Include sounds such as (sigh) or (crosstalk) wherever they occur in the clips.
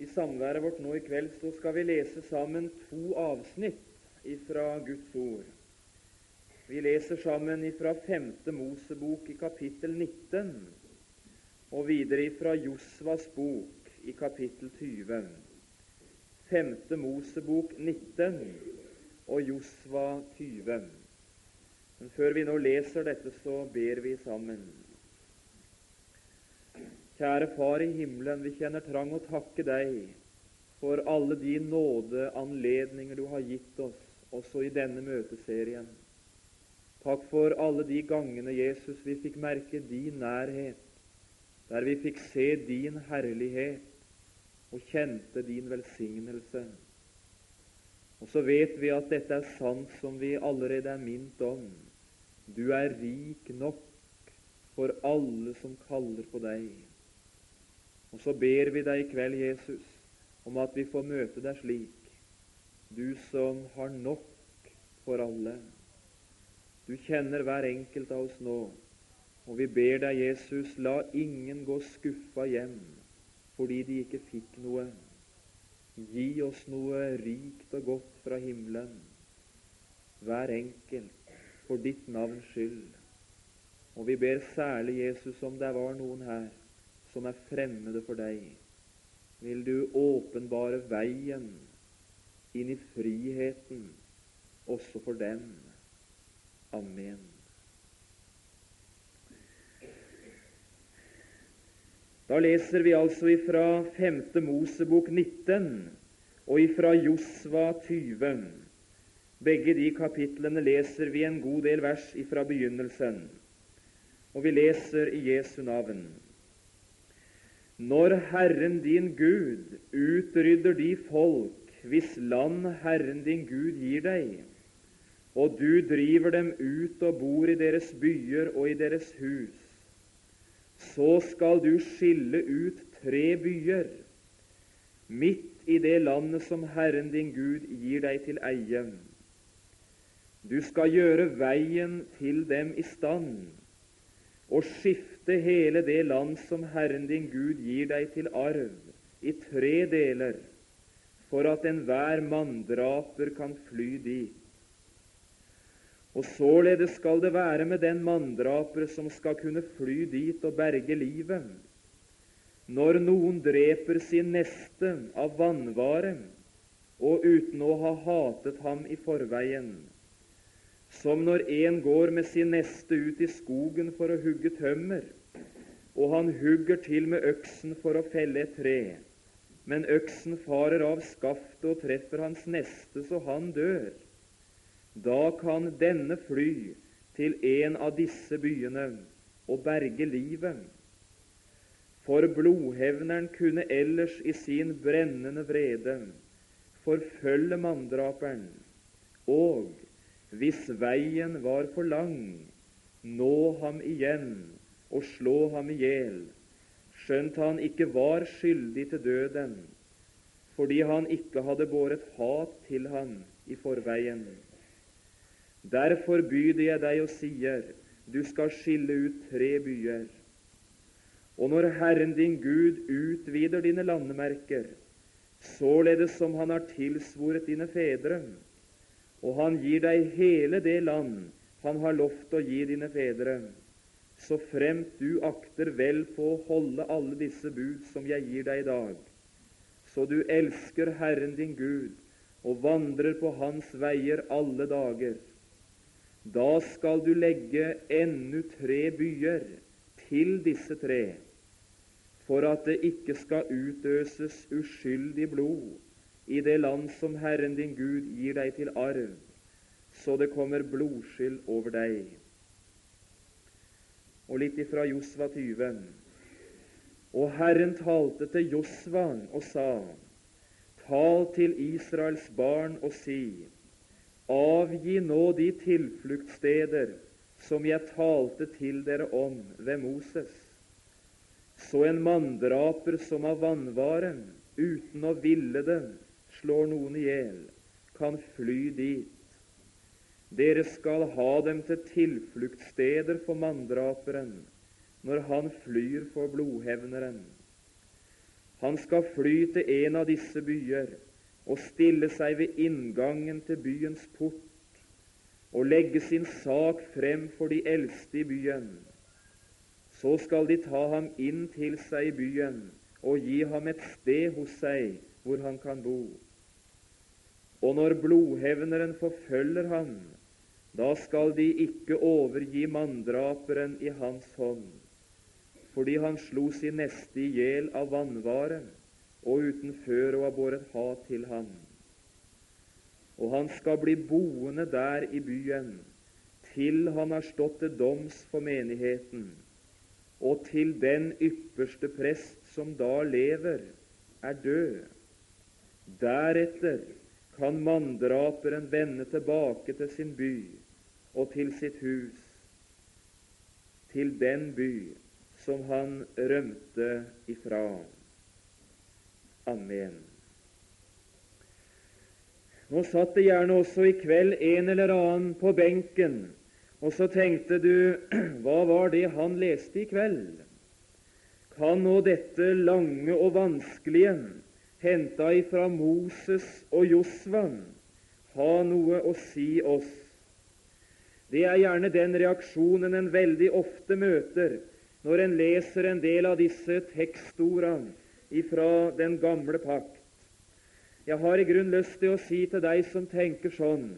I samværet vårt nå i kveld så skal vi lese sammen to avsnitt fra Guds ord. Vi leser sammen fra 5. Mosebok i kapittel 19 og videre fra Josvas bok i kapittel 20. 5. Mosebok 19 og Josva 20. Men før vi nå leser dette, så ber vi sammen. Kjære Far i himmelen, vi kjenner trang å takke deg for alle de nådeanledninger du har gitt oss, også i denne møteserien. Takk for alle de gangene, Jesus, vi fikk merke din nærhet, der vi fikk se din herlighet og kjente din velsignelse. Og så vet vi at dette er sant som vi allerede er minnet om. Du er rik nok for alle som kaller på deg. Og så ber vi deg i kveld, Jesus, om at vi får møte deg slik, du som har nok for alle. Du kjenner hver enkelt av oss nå, og vi ber deg, Jesus, la ingen gå skuffa hjem fordi de ikke fikk noe. Gi oss noe rikt og godt fra himmelen, hver enkelt, for ditt navns skyld. Og vi ber særlig, Jesus, om det var noen her som er fremmede for deg, vil du åpenbare veien inn i friheten også for dem. Amen. Da leser vi altså ifra 5. Mosebok 19 og ifra Josva 20. Begge de kapitlene leser vi en god del vers ifra begynnelsen, og vi leser i Jesu navn. Når Herren din Gud utrydder de folk hvis land Herren din Gud gir deg, og du driver dem ut og bor i deres byer og i deres hus, så skal du skille ut tre byer midt i det landet som Herren din Gud gir deg til eie. Du skal gjøre veien til dem i stand og skifte hele det land som Herren din Gud gir deg til arv, i tre deler, for at enhver manndraper kan fly dit. Og således skal det være med den manndraper som skal kunne fly dit og berge livet. Når noen dreper sin neste av vanvare, og uten å ha hatet ham i forveien, som når en går med sin neste ut i skogen for å hugge tømmer, og han hugger til med øksen for å felle et tre, men øksen farer av skaftet og treffer hans neste så han dør. Da kan denne fly til en av disse byene og berge livet. For blodhevneren kunne ellers i sin brennende vrede forfølge manndraperen og hvis veien var for lang, nå ham igjen og slå ham i hjel, skjønt han ikke var skyldig til døden, fordi han ikke hadde båret hat til ham i forveien. Derfor byder jeg deg og sier, du skal skille ut tre byer. Og når Herren din Gud utvider dine landemerker, således som Han har tilsvoret dine fedre, og han gir deg hele det land han har lovt å gi dine fedre, så fremt du akter vel på å holde alle disse bud som jeg gir deg i dag, så du elsker Herren din Gud og vandrer på Hans veier alle dager. Da skal du legge ennu tre byer til disse tre, for at det ikke skal utøses uskyldig blod i det land som Herren din Gud gir deg til arv, så det kommer blodskyld over deg. Og litt ifra Josva 20. Og Herren talte til Josva og sa:" Tal til Israels barn og si:" Avgi nå de tilfluktssteder som jeg talte til dere om ved Moses. Så en manndraper som av vannvaren, uten å ville det, slår noen i hjel, kan fly dit. Dere skal ha dem til tilfluktssteder for manndraperen når han flyr for blodhevneren. Han skal fly til en av disse byer og stille seg ved inngangen til byens port og legge sin sak frem for de eldste i byen. Så skal de ta ham inn til seg i byen og gi ham et sted hos seg hvor han kan bo. Og når blodhevneren forfølger ham, da skal de ikke overgi manndraperen i hans hånd, fordi han slo sin neste i hjel av vannvare og uten før å ha båret hat til ham. Og han skal bli boende der i byen til han har stått til doms for menigheten, og til den ypperste prest som da lever, er død. Deretter kan manndraperen vende tilbake til sin by og til sitt hus, til den by som han rømte ifra. Amen. Nå satt det gjerne også i kveld en eller annen på benken, og så tenkte du (clears throat) hva var det han leste i kveld? Kan nå dette lange og vanskelige henta ifra Moses og Josvan, ha noe å si oss. Det er gjerne den reaksjonen en veldig ofte møter når en leser en del av disse tekstordene ifra den gamle pakt. Jeg har i grunn lyst til å si til deg som tenker sånn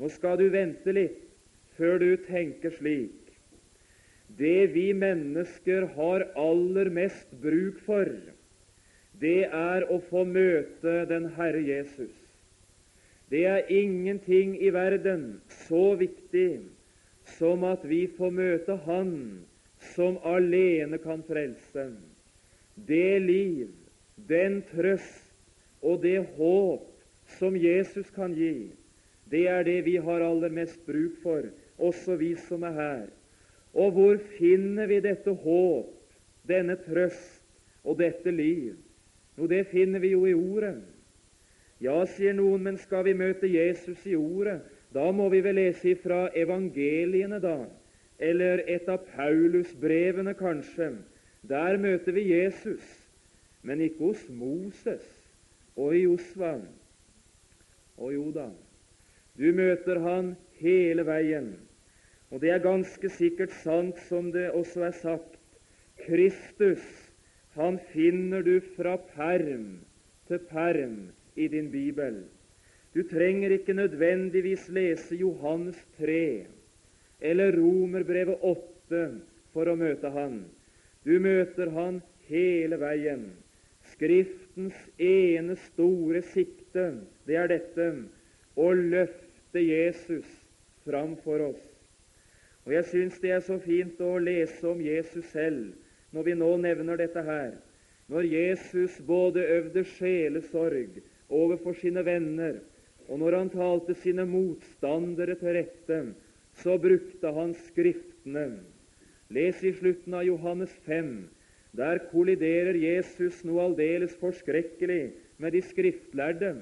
Nå skal du vente litt før du tenker slik. Det vi mennesker har aller mest bruk for, det er å få møte den Herre Jesus. Det er ingenting i verden så viktig som at vi får møte Han som alene kan frelse. Det liv, den trøst og det håp som Jesus kan gi, det er det vi har aller mest bruk for, også vi som er her. Og hvor finner vi dette håp, denne trøst og dette liv? Jo, det finner vi jo i Ordet. Ja, sier noen, men skal vi møte Jesus i Ordet, da må vi vel lese ifra evangeliene, da, eller et av Paulus-brevene, kanskje. Der møter vi Jesus, men ikke hos Moses og i Josva. Og jo da, du møter han hele veien. Og det er ganske sikkert sant som det også er sagt. Kristus han finner du fra perm til perm i din bibel. Du trenger ikke nødvendigvis lese Johannes 3 eller Romerbrevet 8 for å møte han. Du møter han hele veien. Skriftens ene store sikte, det er dette å løfte Jesus fram for oss. Og Jeg syns det er så fint å lese om Jesus selv når vi nå nevner dette her, når Jesus både øvde sjelesorg overfor sine venner, og når han talte sine motstandere til rette, så brukte han Skriftene. Les i slutten av Johannes 5. Der kolliderer Jesus noe aldeles forskrekkelig med de skriftlærde.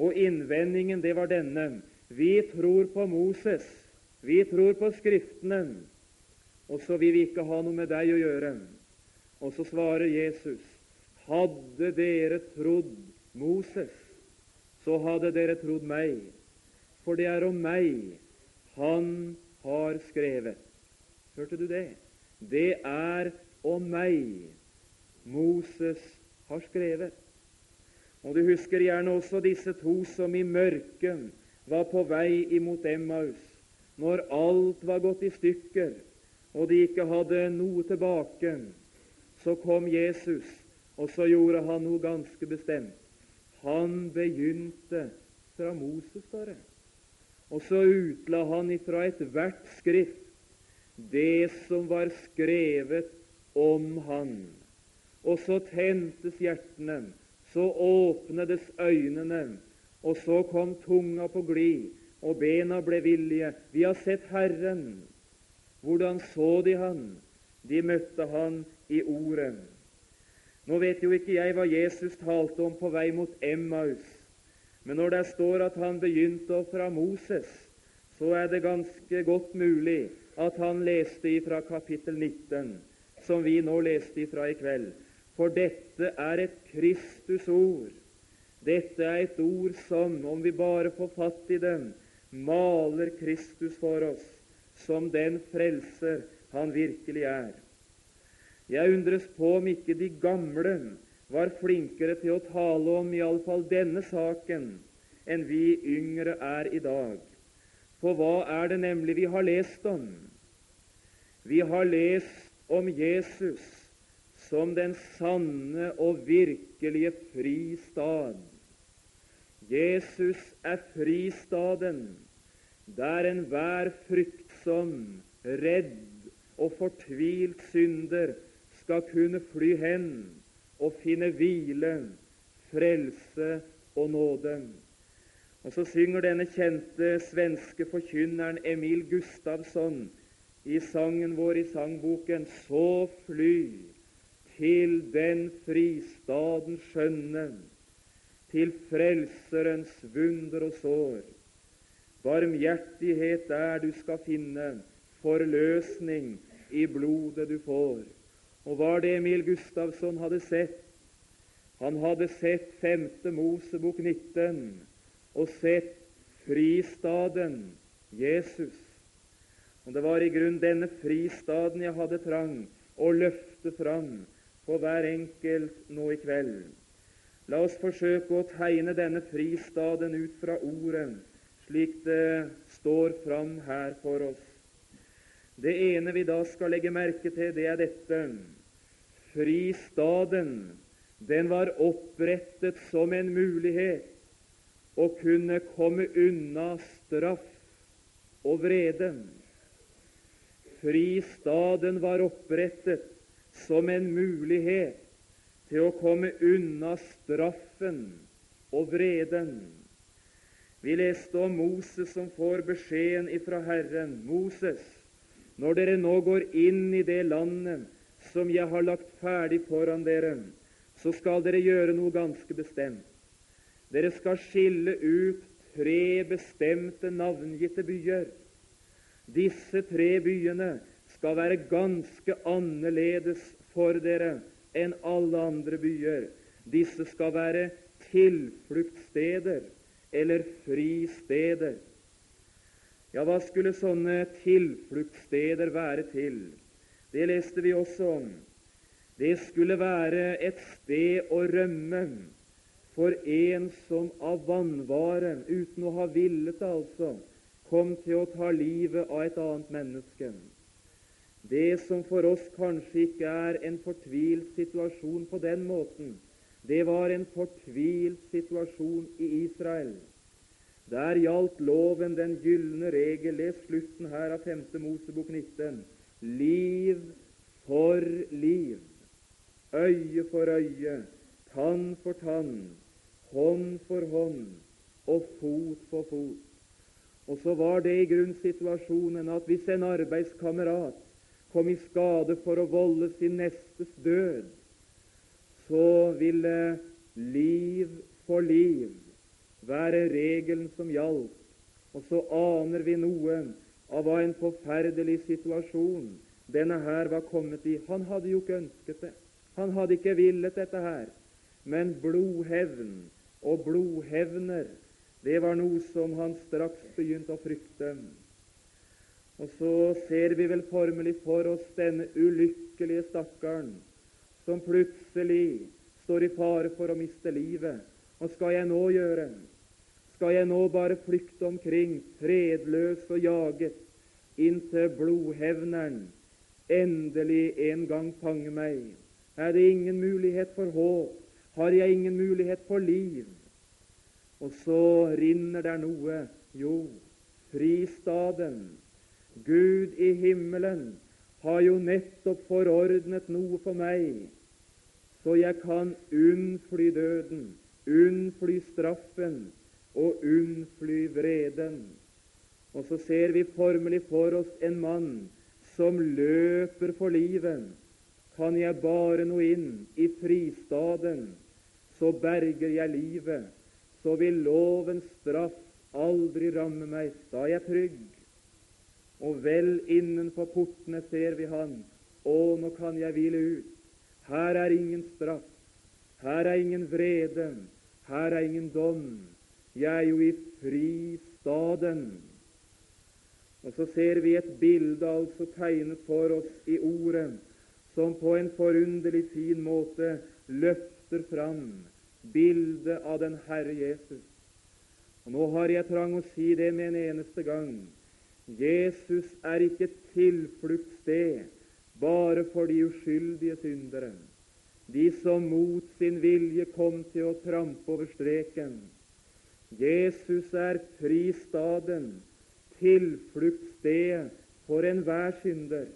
Og innvendingen, det var denne. Vi tror på Moses. Vi tror på Skriftene og så vil vi ikke ha noe med deg å gjøre. Og så svarer Jesus, hadde dere trodd Moses, så hadde dere trodd meg, for det er om meg han har skrevet. Hørte du det? Det er om meg Moses har skrevet. Og Du husker gjerne også disse to som i mørket var på vei imot Emmaus, når alt var gått i stykker, og de ikke hadde noe tilbake, så kom Jesus, og så gjorde han noe ganske bestemt. Han begynte fra Moses, står. Og så utla han ifra ethvert skrift det som var skrevet om han. Og så tentes hjertene, så åpnedes øynene, og så kom tunga på glid, og bena ble villige. Vi har sett Herren. Hvordan så de han? De møtte han i Ordet. Nå vet jo ikke jeg hva Jesus talte om på vei mot Emmaus, men når det står at han begynte fra Moses, så er det ganske godt mulig at han leste ifra kapittel 19, som vi nå leste ifra i kveld. For dette er et Kristusord. Dette er et ord som, om vi bare får fatt i dem, maler Kristus for oss som den frelser han virkelig er. Jeg undres på om ikke de gamle var flinkere til å tale om iallfall denne saken enn vi yngre er i dag. For hva er det nemlig vi har lest om? Vi har lest om Jesus som den sanne og virkelige fristad. Jesus er fristaden der enhver fryktsom, redd og fortvilt synder skal kunne fly hen og finne hvile, frelse og nåde. Og så synger denne kjente svenske forkynneren Emil Gustavsson i sangen vår i sangboken Så fly til den fristaden skjønne, til Frelserens vunder og sår. Barmhjertighet der du skal finne, forløsning i blodet du får. Og var det Emil Gustavsson hadde sett? Han hadde sett 5. Mosebok 19 og sett fristaden Jesus. Og Det var i grunn denne fristaden jeg hadde trang å løfte fram for hver enkelt nå i kveld. La oss forsøke å tegne denne fristaden ut fra ordet, slik det står fram her for oss. Det ene vi da skal legge merke til, det er dette. Fristaden, den var opprettet som en mulighet å kunne komme unna straff og vrede. Fristaden var opprettet som en mulighet til å komme unna straffen og vreden. Vi leste om Moses som får beskjeden ifra Herren. Moses, når dere nå går inn i det landet som jeg har lagt ferdig foran dere, så skal dere gjøre noe ganske bestemt. Dere skal skille ut tre bestemte navngitte byer. Disse tre byene skal være ganske annerledes for dere enn alle andre byer. Disse skal være tilfluktssteder eller fristedet. Ja, hva skulle sånne tilfluktssteder være til? Det leste vi også om. Det skulle være et sted å rømme for en som av vanvare, uten å ha villet det altså, kom til å ta livet av et annet menneske. Det som for oss kanskje ikke er en fortvilt situasjon på den måten, det var en fortvilt situasjon i Israel. Der gjaldt loven den gylne regel. Les slutten her av 5. Mosebok 19. Liv for liv, øye for øye, tann for tann, hånd for hånd og fot for fot. Og så var det i grunnsituasjonen at hvis en arbeidskamerat kom i skade for å volde sin nestes død, så ville liv for liv være regelen som gjaldt. Og så aner vi noe av hva en forferdelig situasjon denne her var kommet i. Han hadde jo ikke ønsket det. Han hadde ikke villet dette her. Men blodhevn og blodhevner, det var noe som han straks begynte å frykte. Og så ser vi vel formelig for oss denne ulykkelige stakkaren som plutselig står i fare for å miste livet. Hva skal jeg nå gjøre? Skal jeg nå bare flykte omkring, fredløs og jaget, inntil blodhevneren endelig en gang fanger meg? Er det ingen mulighet for håp? har jeg ingen mulighet for liv. Og så rinner der noe. Jo, fristaden. Gud i himmelen har jo nettopp forordnet noe for meg, så jeg kan unnfly døden, unnfly straffen og unnfly vreden. Og så ser vi formelig for oss en mann som løper for livet. Kan jeg bare nå inn i fristaden, så berger jeg livet. Så vil lovens straff aldri ramme meg. Da er jeg trygg. Og vel innenfor portene ser vi han. Å, nå kan jeg hvile ut. Her er ingen straff, her er ingen vrede, her er ingen dom. Jeg er jo i fristaden. Og så ser vi et bilde altså tegnet for oss i ordet, som på en forunderlig fin måte løfter fram bildet av den Herre Jesus. Og Nå har jeg trang å si det med en eneste gang. Jesus er ikke et tilfluktssted bare for de uskyldige syndere, de som mot sin vilje kom til å trampe over streken. Jesus er fristaden, tilfluktsstedet for enhver synder.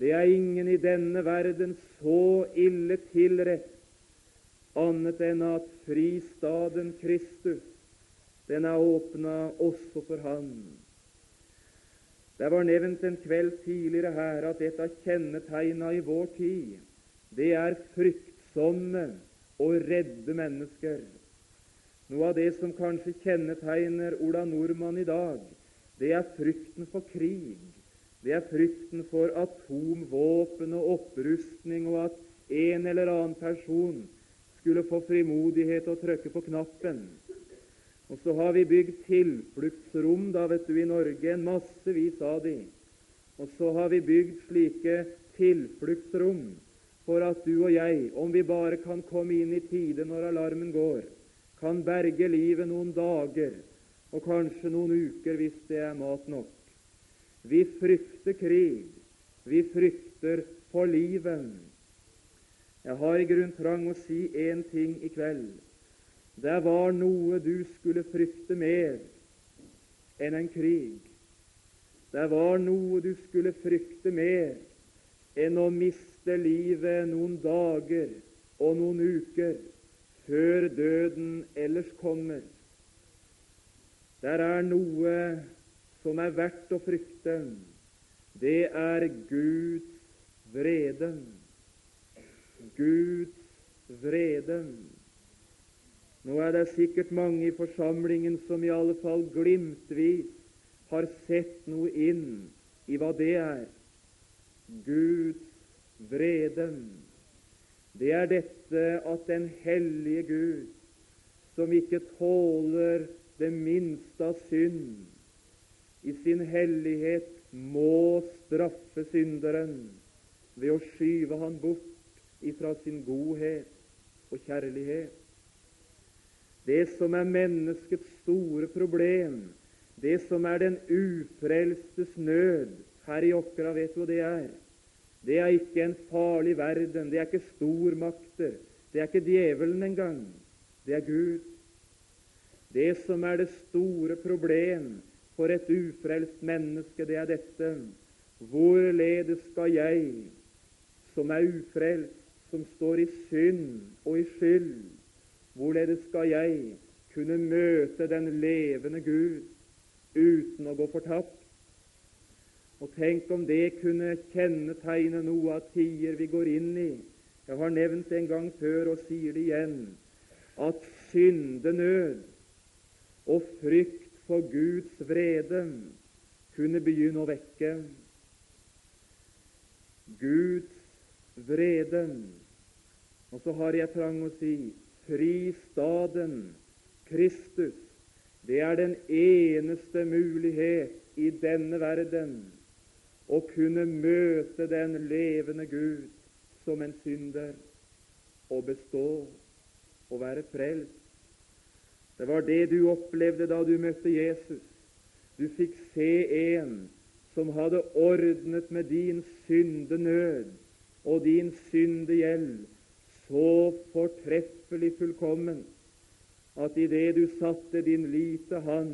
Det er ingen i denne verden så ille tilrett annet enn at fristaden Kristus, den er åpna også for Han. Det var nevnt en kveld tidligere her at et av kjennetegna i vår tid, det er fryktsomme og redde mennesker. Noe av det som kanskje kjennetegner Ola Nordmann i dag, det er frykten for krig. Det er frykten for atomvåpen og opprustning, og at en eller annen person skulle få frimodighet til å trykke på knappen. Og så har vi bygd tilfluktsrom da, vet du, i Norge, en massevis av de. Og så har vi bygd slike tilfluktsrom for at du og jeg, om vi bare kan komme inn i tide når alarmen går, kan berge livet noen dager og kanskje noen uker hvis det er mat nok. Vi frykter krig. Vi frykter for livet. Jeg har i grunn trang å si én ting i kveld. Det var noe du skulle frykte mer enn en krig. Det var noe du skulle frykte mer enn å miste livet noen dager og noen uker før døden ellers kommer. Der er noe som er verdt å frykte. Det er Guds vrede. Guds vrede. Nå er det sikkert mange i forsamlingen som i alle fall glimtvis har sett noe inn i hva det er. Guds vrede. Det er dette at den hellige Gud, som ikke tåler det minste av synd, i sin hellighet må straffe synderen ved å skyve han bort ifra sin godhet og kjærlighet. Det som er menneskets store problem, det som er den ufrelstes nød her i Åkra, vet du hva det er? Det er ikke en farlig verden, det er ikke stormakter, det er ikke djevelen engang. Det er Gud. Det som er det store problem for et ufrelst menneske, det er dette Hvorledes skal jeg, som er ufrelst, som står i synd og i skyld, Hvorledes skal jeg kunne møte den levende Gud uten å gå fortapt? Og tenk om det kunne kjennetegne noe av tider vi går inn i. Jeg har nevnt det en gang før og sier det igjen, at syndenød og frykt for Guds vrede kunne begynne å vekke Guds vrede. Og så har jeg trang å si fristaden Kristus. Det er den eneste mulighet i denne verden å kunne møte den levende Gud som en synder og bestå og være frelst. Det var det du opplevde da du møtte Jesus. Du fikk se en som hadde ordnet med din syndenød og din syndegjeld så fortreffelig fullkommen at idet du satte din lit til Han,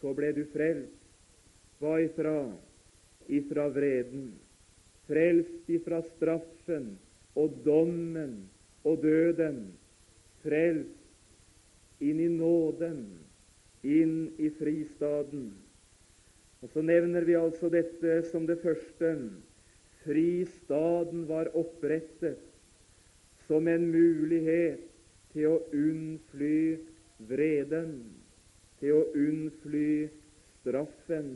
så ble du frelst. Hva ifra? Ifra vreden. Frelst ifra straffen og dommen og døden. Frelst inn i nåden, inn i fristaden. Og Så nevner vi altså dette som det første. Fristaden var opprettet som en mulighet til å unnfly vreden, til å unnfly straffen.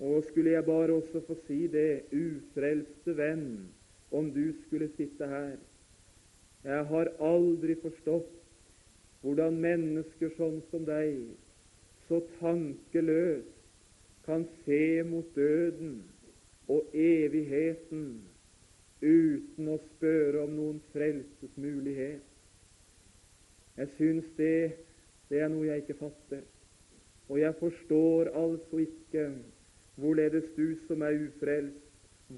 Og skulle jeg bare også få si det, ufrelste venn, om du skulle sitte her. Jeg har aldri forstått hvordan mennesker sånn som deg så tankeløst kan se mot døden og evigheten uten å spørre om noen frelsesmulighet. Jeg syns det, det er noe jeg ikke fatter. Og jeg forstår altså ikke hvorledes du som er ufrelst,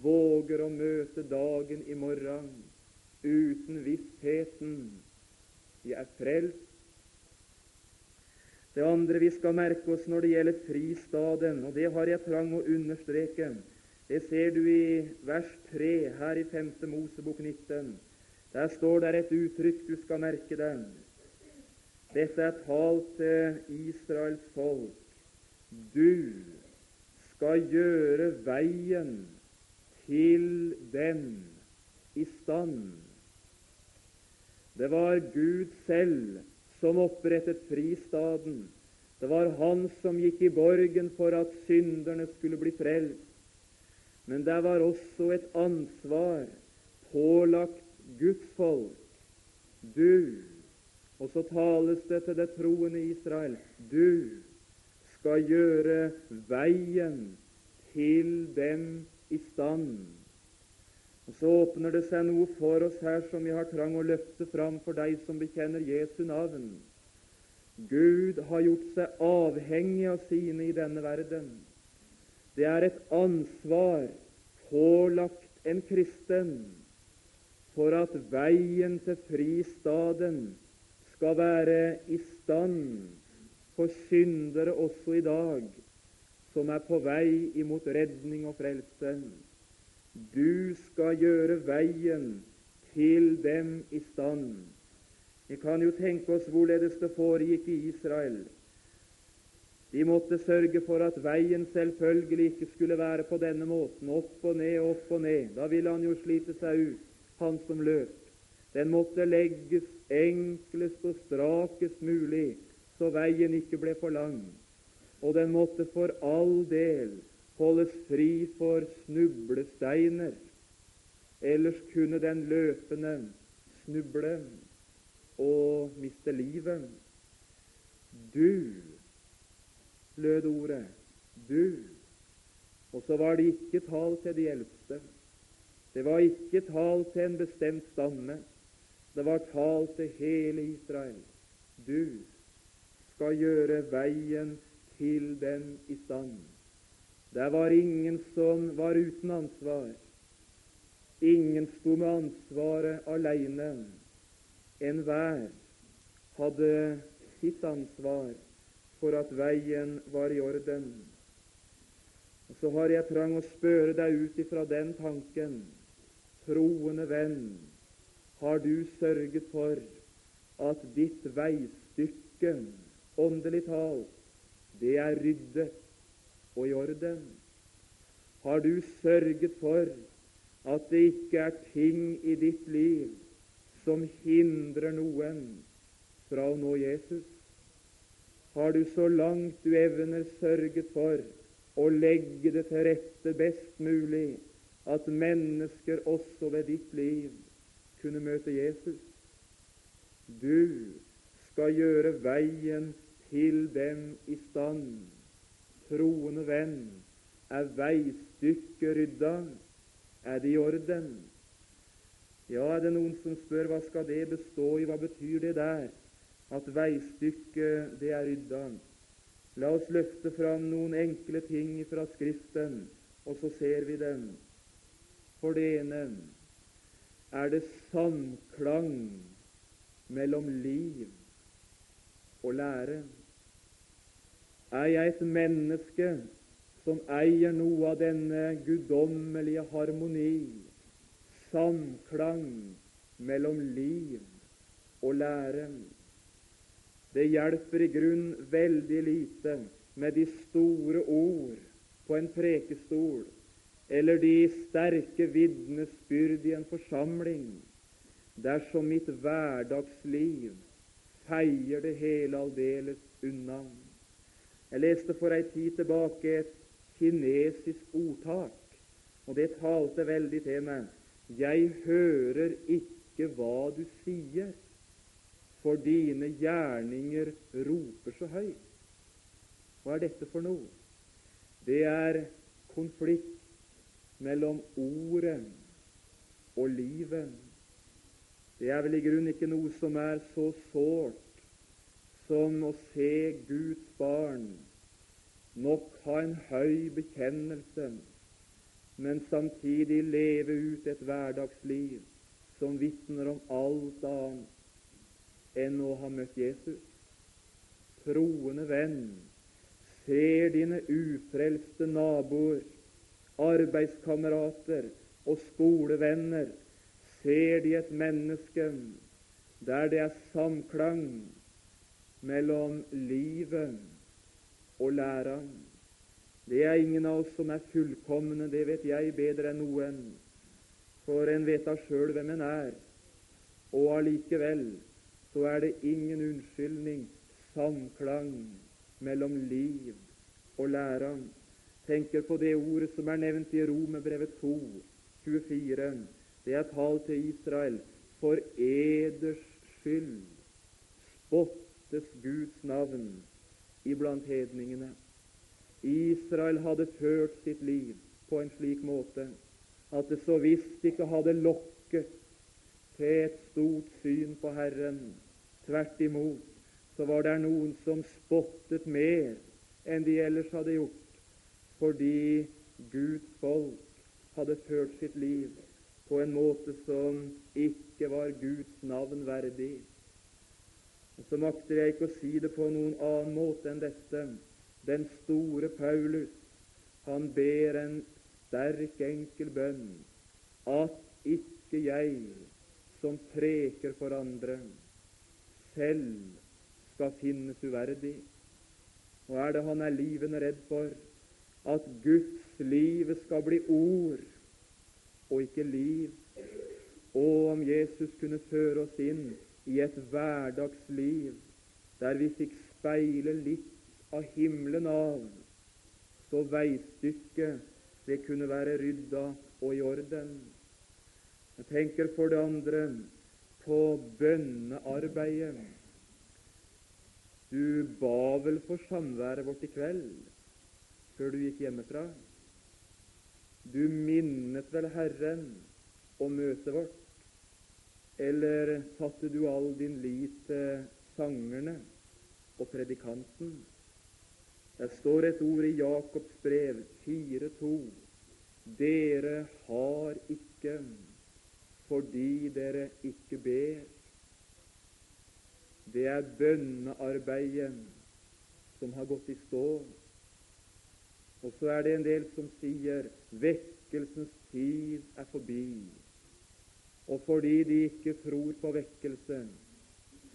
våger å møte dagen i morgen uten vissheten jeg er frelst. Det andre vi skal merke oss når det gjelder fristaden, og det har jeg trang å understreke, det ser du i vers 3 her i 5. Mosebok 19. Der står det et uttrykk du skal merke deg. Dette er talt til Israels folk. Du skal gjøre veien til dem i stand. Det var Gud selv som opprettet fristaden. Det var Han som gikk i borgen for at synderne skulle bli frelst. Men det var også et ansvar pålagt Guds folk. Du, og så tales det til det troende Israel, du skal gjøre veien til dem i stand. Og Så åpner det seg noe for oss her som vi har trang å løfte fram for deg som bekjenner Jesu navn. Gud har gjort seg avhengig av sine i denne verden. Det er et ansvar pålagt en kristen for at veien til fristaden skal være i stand for syndere også i dag, som er på vei imot redning og frelse. Du skal gjøre veien til dem i stand. Vi kan jo tenke oss hvorledes det foregikk i Israel. De måtte sørge for at veien selvfølgelig ikke skulle være på denne måten, opp og ned, opp og ned. Da ville han jo slite seg ut, han som løp. Den måtte legges enklest og strakest mulig, så veien ikke ble for lang. Og den måtte for all del holdes fri for snublesteiner, ellers kunne den løpende snuble og miste livet. Du, lød ordet, du. Og så var det ikke tall til de eldste. Det var ikke tall til en bestemt stamme. Det var tall til hele Israel. Du skal gjøre veien til dem i stand. Det var ingen som var uten ansvar. Ingen sto med ansvaret alene. Enhver hadde sitt ansvar for at veien var i orden. Og Så har jeg trang å spørre deg ut ifra den tanken, troende venn, har du sørget for at ditt veistykke åndelig talt, det er ryddet og i orden? Har du sørget for at det ikke er ting i ditt liv som hindrer noen fra å nå Jesus? Har du så langt du evner sørget for å legge det til rette best mulig at mennesker også ved ditt liv kunne møte Jesus? Du skal gjøre veien til dem i stand. Troende venn, er veistykket rydda? Er det i orden? Ja, er det noen som spør hva skal det bestå i, hva betyr det der, at veistykket det er rydda? La oss løfte fram noen enkle ting fra Skriften, og så ser vi dem. For det ene er det samklang mellom liv og lære. Er jeg et menneske som eier noe av denne guddommelige harmoni, samklang mellom liv og lære? Det hjelper i grunn veldig lite med de store ord på en prekestol eller de sterke vitnesbyrd i en forsamling dersom mitt hverdagsliv feier det hele aldeles unna. Jeg leste for ei tid tilbake et kinesisk ordtak, og det talte veldig til meg. Jeg hører ikke hva du sier, for dine gjerninger roper så høyt. Hva er dette for noe? Det er konflikt mellom ordet og livet. Det er vel i grunnen ikke noe som er så sårt som å se Guds barn nok ha en høy bekjennelse, men samtidig leve ut et hverdagsliv som vitner om alt annet enn å ha møtt Jesus. Troende venn, ser dine ufrelste naboer, arbeidskamerater og skolevenner, ser de et menneske der det er samklang mellom livet og læreren. Det er ingen av oss som er fullkomne, det vet jeg bedre enn noen, for en vet da sjøl hvem en er. Og allikevel så er det ingen unnskyldning, samklang mellom liv og læren. Tenker på det ordet som er nevnt i Romerbrevet 2, 24. Det er tall til Israel. For eders skyld spottes Guds navn iblant hedningene. Israel hadde ført sitt liv på en slik måte at det så visst ikke hadde lokket til et stort syn på Herren. Tvert imot så var det noen som spottet mer enn de ellers hadde gjort, fordi Guds folk hadde ført sitt liv på en måte som ikke var Guds navn verdig. Og Så makter jeg ikke å si det på noen annen måte enn dette. Den store Paulus, han ber en sterk, enkel bønn at ikke jeg, som preker for andre, selv skal finnes uverdig. Og er det han er livende redd for? At Guds livet skal bli ord og ikke liv. Og om Jesus kunne føre oss inn i et hverdagsliv der vi fikk speile litt av himmelen av, så veistykket det kunne være rydda og i orden. Jeg tenker for det andre på bønnearbeidet. Du ba vel for samværet vårt i kveld, før du gikk hjemmefra? Du minnet vel Herren og møtet vårt? Eller satte du all din lit til sangerne og predikanten? Det står et ord i Jakobs brev 4,2. Dere har ikke fordi dere ikke ber. Det er bønnearbeidet som har gått i stå. Og så er det en del som sier vekkelsens tid er forbi. Og fordi de ikke tror på vekkelsen,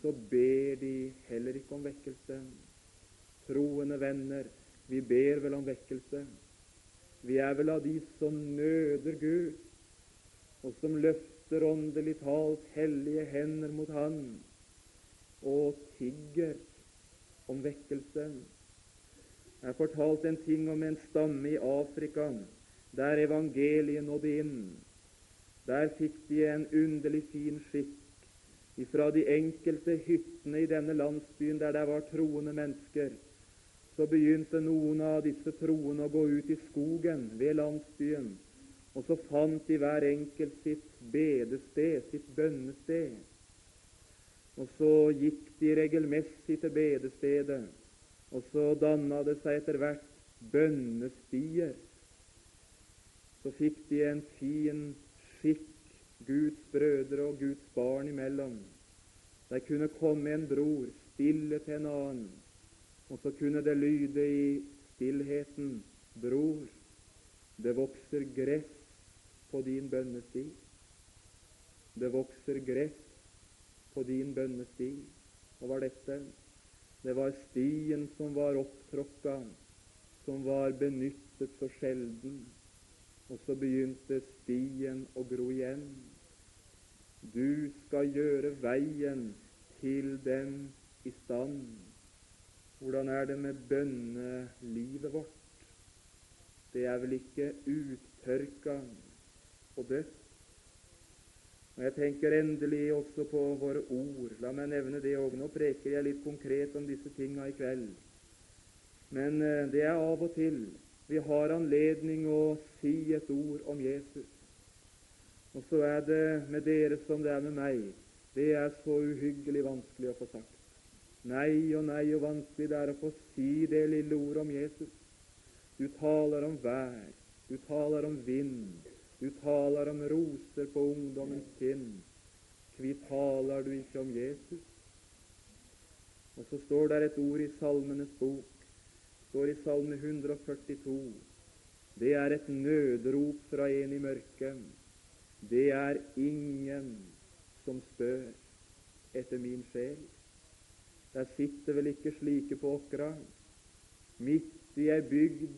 så ber de heller ikke om vekkelsen. Troende venner, vi ber vel om vekkelse. Vi er vel av de som nøder Gud, og som løfter åndelig talt hellige hender mot Han og tigger om vekkelse. Jeg har fortalt en ting om en stamme i Afrika der evangeliet nådde inn. Der fikk de en underlig fin skikk ifra de enkelte hyttene i denne landsbyen der det var troende mennesker. Så begynte noen av disse troende å gå ut i skogen ved landsbyen, og så fant de hver enkelt sitt bedested, sitt bønnested. Og så gikk de regelmessig til bedestedet, og så danna det seg etter hvert bønnestier. Så fikk de en fin skikk Guds brødre og Guds barn imellom. Der kunne komme en bror stille til en annen, og så kunne det lyde i stillheten Bror, det vokser gress på din bønnesti. Det vokser gress på din bønnesti. Hva var dette? Det var stien som var opptråkka, som var benyttet så sjelden og så begynte stien å gro igjen. Du skal gjøre veien til dem i stand. Hvordan er det med bønnelivet vårt? Det er vel ikke uttørka og dødt? Og Jeg tenker endelig også på våre ord. La meg nevne det òg. Nå preker jeg litt konkret om disse tinga i kveld. Men eh, det er av og til vi har anledning å si et ord om Jesus. Og så er det med dere som det er med meg. Det er så uhyggelig vanskelig å få sagt. Nei og nei og vanskelig det er å få si det lille ordet om Jesus. Du taler om vær, du taler om vind, du taler om roser på ungdommens kinn. Kvi taler du ikke om Jesus? Og så står der et ord i Salmenes bok står i Salme 142. Det er et nødrop fra en i mørket. Det er ingen som spør etter min sjel. Der sitter vel ikke slike på Åkra, midt i ei bygd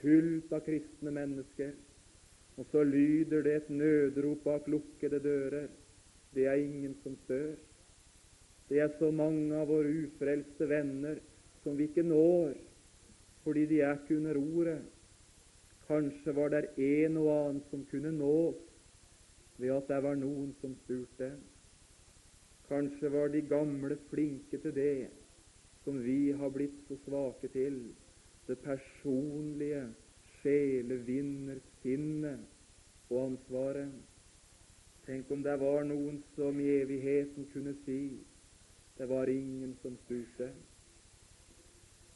fullt av kristne mennesker, og så lyder det et nødrop bak lukkede dører. Det er ingen som spør. Det er så mange av våre ufrelste venner som vi ikke når, fordi de er ikke under ordet. Kanskje var det en og annen som kunne nås ved at det var noen som spurte. Kanskje var de gamle flinke til det som vi har blitt så svake til, det personlige sjelevinnersinnet og ansvaret. Tenk om det var noen som i evigheten kunne si det var ingen som spurte.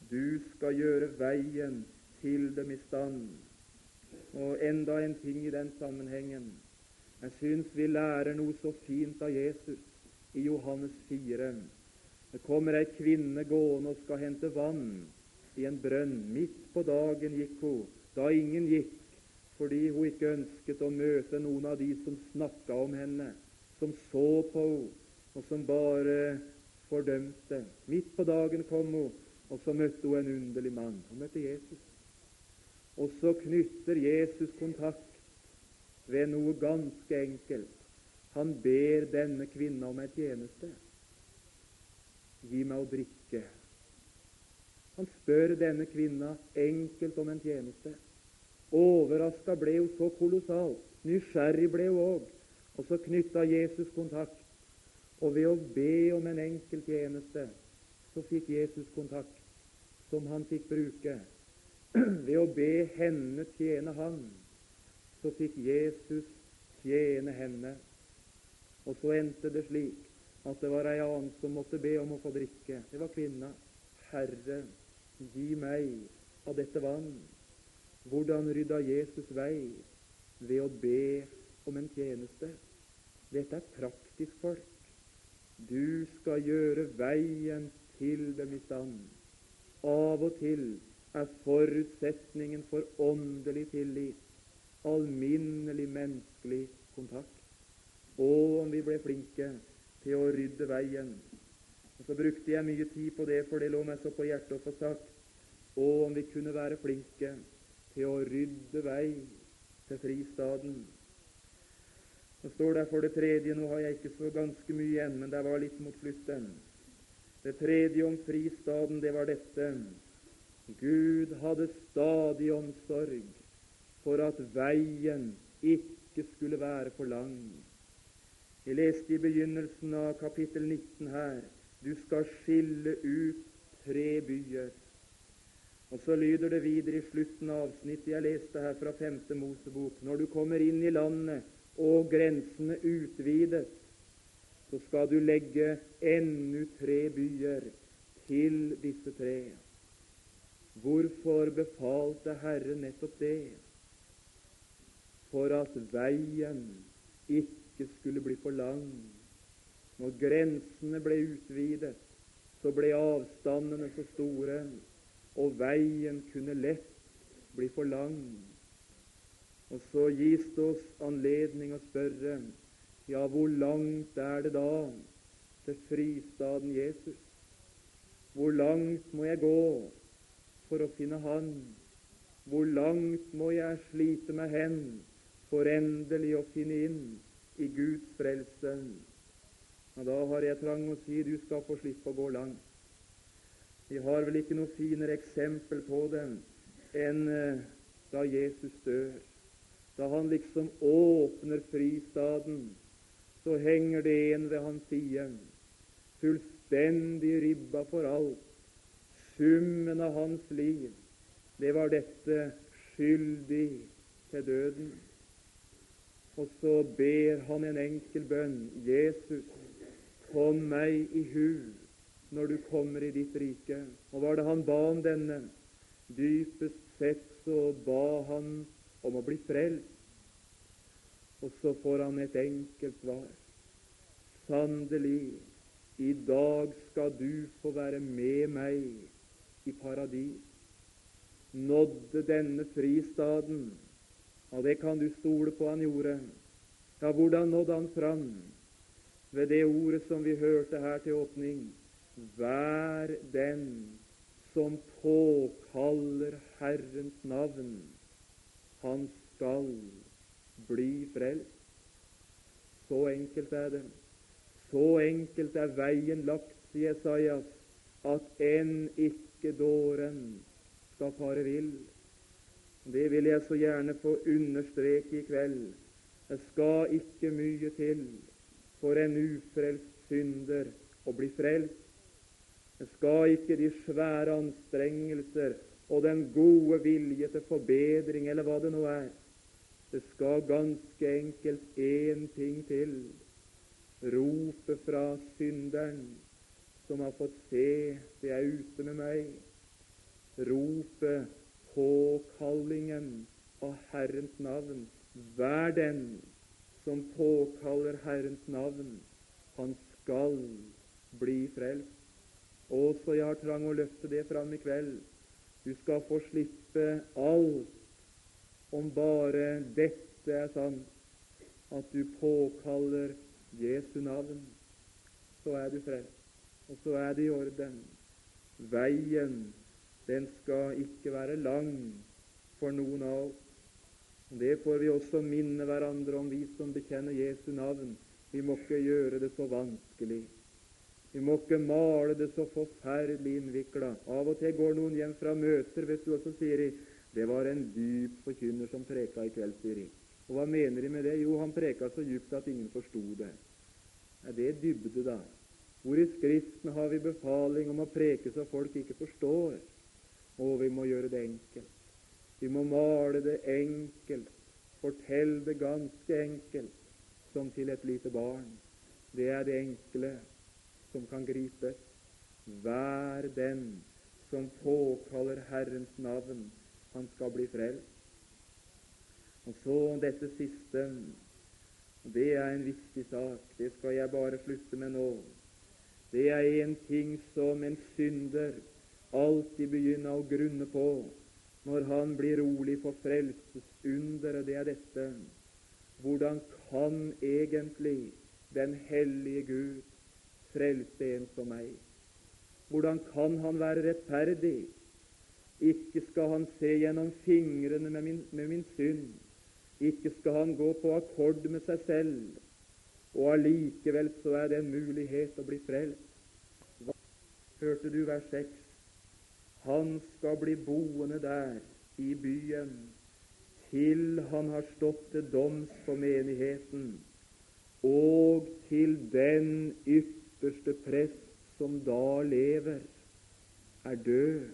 Du skal gjøre veien til dem i stand. Og enda en ting i den sammenhengen. Jeg syns vi lærer noe så fint av Jesus i Johannes 4. Det kommer ei kvinne gående og skal hente vann i en brønn. Midt på dagen gikk hun, da ingen gikk, fordi hun ikke ønsket å møte noen av de som snakka om henne, som så på henne, og som bare fordømte. Midt på dagen kom hun, og så møtte hun en underlig mann. Hun møtte Jesus. Og så knytter Jesus kontakt ved noe ganske enkelt. Han ber denne kvinna om en tjeneste. Gi meg å drikke. Han spør denne kvinna enkelt om en tjeneste. Overraska ble hun så kolossalt. Nysgjerrig ble hun òg. Og så knytta Jesus kontakt. Og ved å be om en enkel tjeneste så fikk Jesus kontakt som han fikk bruke. (clears throat) Ved å be henne tjene han, så fikk Jesus tjene henne. Og så endte det slik at det var ei annen som måtte be om å få drikke. Det var kvinna. Herre, gi meg av dette vann. Hvordan rydda Jesus vei? Ved å be om en tjeneste. Dette er praktisk folk. Du skal gjøre veien til dem i stand. Av og til er forutsetningen for åndelig tillit alminnelig menneskelig kontakt. Og om vi ble flinke til å rydde veien. Og Så brukte jeg mye tid på det, for det lå meg så på hjertet å få sagt. Og om vi kunne være flinke til å rydde vei til fristaden. Så står det for det tredje Nå har jeg ikke så ganske mye igjen, men det var litt mot slutten. Det tredje om fristaden, det var dette. Gud hadde stadig omsorg for at veien ikke skulle være for lang. Jeg leste i begynnelsen av kapittel 19 her du skal skille ut tre byer. Og så lyder det videre i slutten av avsnittet jeg leste her fra 5. Mosebok. Når du kommer inn i landet og grensene utvides, så skal du legge ennu tre byer til disse tre. Hvorfor befalte Herren nettopp det? For at veien ikke skulle bli for lang. Når grensene ble utvidet, så ble avstandene så store, og veien kunne lett bli for lang. Og så gis det oss anledning å spørre ja, hvor langt er det da til fristaden Jesus? Hvor langt må jeg gå for å finne Han? Hvor langt må jeg slite meg hen for endelig å finne inn i Guds frelse? Og Da har jeg trang å si du skal få slippe å gå langt. Vi har vel ikke noe finere eksempel på det enn eh, da Jesus dør. Da han liksom åpner fristaden så henger det en ved hans side, fullstendig ribba for alt. Summen av hans liv, det var dette skyldig til døden. Og så ber han en enkel bønn. Jesus, kom meg i hu når du kommer i ditt rike. Og var det han ba om denne? Dypest sett så ba han om å bli frelst. Og så får han et enkelt svar. Sannelig, i dag skal du få være med meg i paradis. Nådde denne fristaden og det kan du stole på han gjorde. Ja, hvordan nådde han fram? Ved det ordet som vi hørte her til åpning. Vær den som påkaller Herrens navn, han skal bli frelst. Så enkelt er det. Så enkelt er veien lagt, sier Jesajas, at enn ikke dåren skal fare vill. Det vil jeg så gjerne få understreke i kveld. Det skal ikke mye til for en ufrelst synder å bli frelst. Skal ikke de svære anstrengelser og den gode vilje til forbedring, eller hva det nå er. Det skal ganske enkelt én ting til. Ropet fra synderen som har fått se det er ute med meg. Ropet påkallingen av Herrens navn. Vær den som påkaller Herrens navn, han skal bli frelst. Også jeg har trang å løfte det fram i kveld. Du skal få slippe alt om bare dette er sant, at du påkaller Jesu navn. Så er du frelst, og så er det i orden. Veien den skal ikke være lang for noen av oss. Det får vi også minne hverandre om, vi som bekjenner Jesu navn. Vi må ikke gjøre det så vanskelig. Vi må ikke male det så forferdelig innvikla. Av og til går noen hjem fra møter, vet du, og så sier de det var en dyp forkynner som preka i kveld, sier de. Og hva mener de med det? Jo, han preka så djupt at ingen forsto det. Er det dybde, da? Hvor i Skriften har vi befaling om å preke så folk ikke forstår? Å, vi må gjøre det enkelt. Vi må male det enkelt, fortelle det ganske enkelt, som til et lite barn. Det er det enkle som kan gripes. Vær den som påkaller Herrens navn, han skal bli frelst. Og så dette siste. Det er en viktig sak. Det skal jeg bare slutte med nå. Det er en ting som en synder alltid begynner å grunne på når han blir rolig for frelsesunderet, det er dette Hvordan kan egentlig den hellige Gud frelse en som meg? Hvordan kan han være rettferdig? Ikke skal han se gjennom fingrene med min, med min synd. Ikke skal han gå på akkord med seg selv. Og allikevel så er det en mulighet å bli frelst. Hva? Hørte du vers 6? Han skal bli boende der i byen til han har stått til doms for menigheten, og til den ypperste prest som da lever, er død.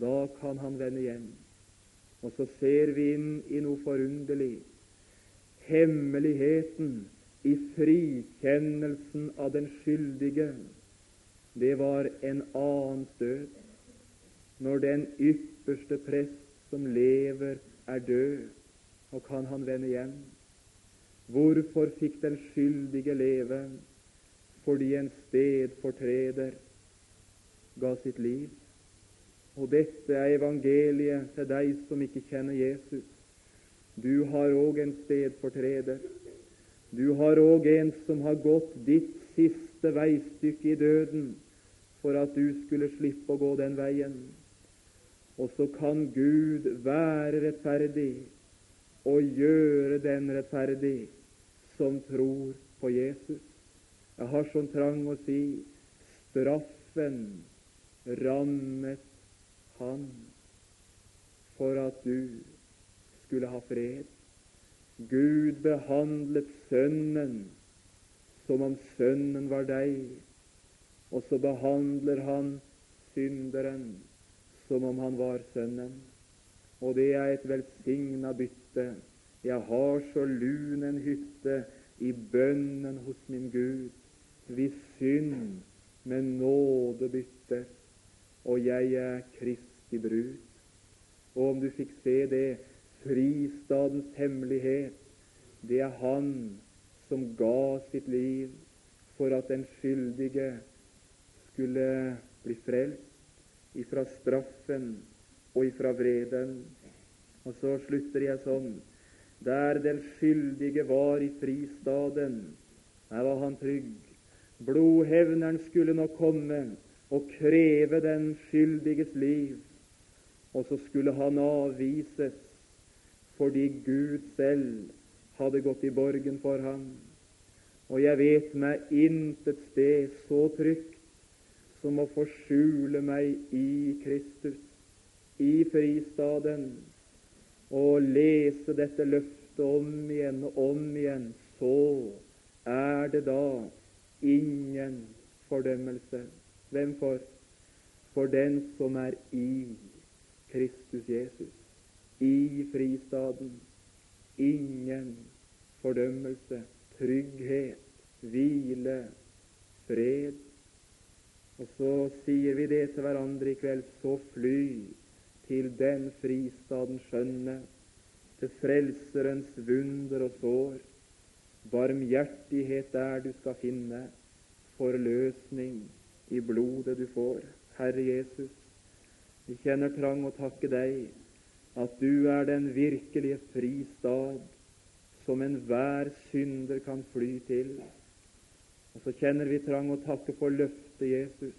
Da kan han vende hjem. Og så ser vi inn i noe forunderlig. Hemmeligheten i frikjennelsen av den skyldige, det var en annens død når den ypperste prest som lever, er død, og kan han vende hjem? Hvorfor fikk den skyldige leve? Fordi en stedfortreder ga sitt liv. Og dette er evangeliet til deg som ikke kjenner Jesus. Du har òg en stedfortreder. Du har òg en som har gått ditt siste veistykke i døden for at du skulle slippe å gå den veien. Og så kan Gud være rettferdig og gjøre den rettferdig som tror på Jesus. Jeg har sånn trang å si straffen rammet han for at du skulle ha fred. Gud behandlet Sønnen som om Sønnen var deg, og så behandler han synderen som om han var Sønnen. Og det er et velsigna bytte. Jeg har så lun en hytte i bønnen hos min Gud, hvis synd med nåde byttes, og jeg er Kristi brud. Og om du fikk se det, fristadens hemmelighet, det er Han som ga sitt liv for at den skyldige skulle bli frelst ifra straffen og ifra vreden. Og så slutter jeg sånn. Der den skyldige var i fristaden, der var han trygg. Blodhevneren skulle nå komme og kreve den skyldiges liv, og så skulle han avvises fordi Gud selv hadde gått i borgen for ham. Og jeg vet meg intet sted så trygt som å få meg i Kristus, i fristaden, og lese dette løftet om igjen og om igjen. Så er det da ingen fordømmelse. Hvem for? For den som er i Kristus Jesus, i fristaden. Ingen fordømmelse, trygghet, hvile, fred. Og så sier vi det til hverandre i kveld. Så fly til den fristaden skjønne, til Frelserens vunder og sår. Barmhjertighet der du skal finne, forløsning i blodet du får. Herre Jesus, vi kjenner trang å takke deg at du er den virkelige fristad som enhver synder kan fly til. Og så kjenner vi trang å takke for løftet, Jesus,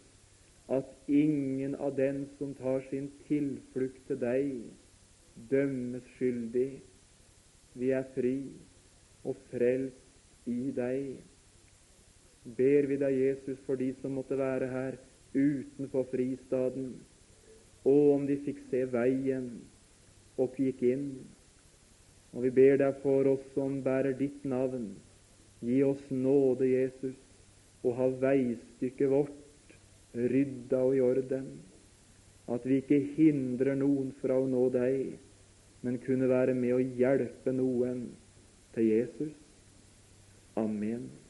at ingen av den som tar sin tilflukt til deg, dømmes skyldig. Vi er fri og frelst i deg. Ber vi deg, Jesus, for de som måtte være her utenfor fristaden, og om de fikk se veien og gikk inn. Og vi ber deg for oss som bærer ditt navn, gi oss nåde, Jesus, og ha veistykket vårt rydda og i orden, at vi ikke hindrer noen fra å nå deg, men kunne være med å hjelpe noen til Jesus. Amen.